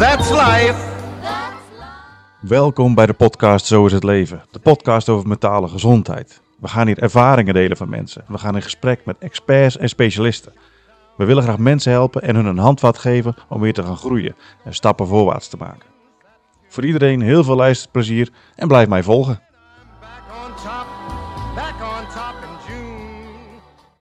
That's life. Welkom bij de podcast Zo is het leven. De podcast over mentale gezondheid. We gaan hier ervaringen delen van mensen. We gaan in gesprek met experts en specialisten. We willen graag mensen helpen en hun een handvat geven om weer te gaan groeien en stappen voorwaarts te maken. Voor iedereen heel veel luisterplezier en blijf mij volgen. Back on top, back on top.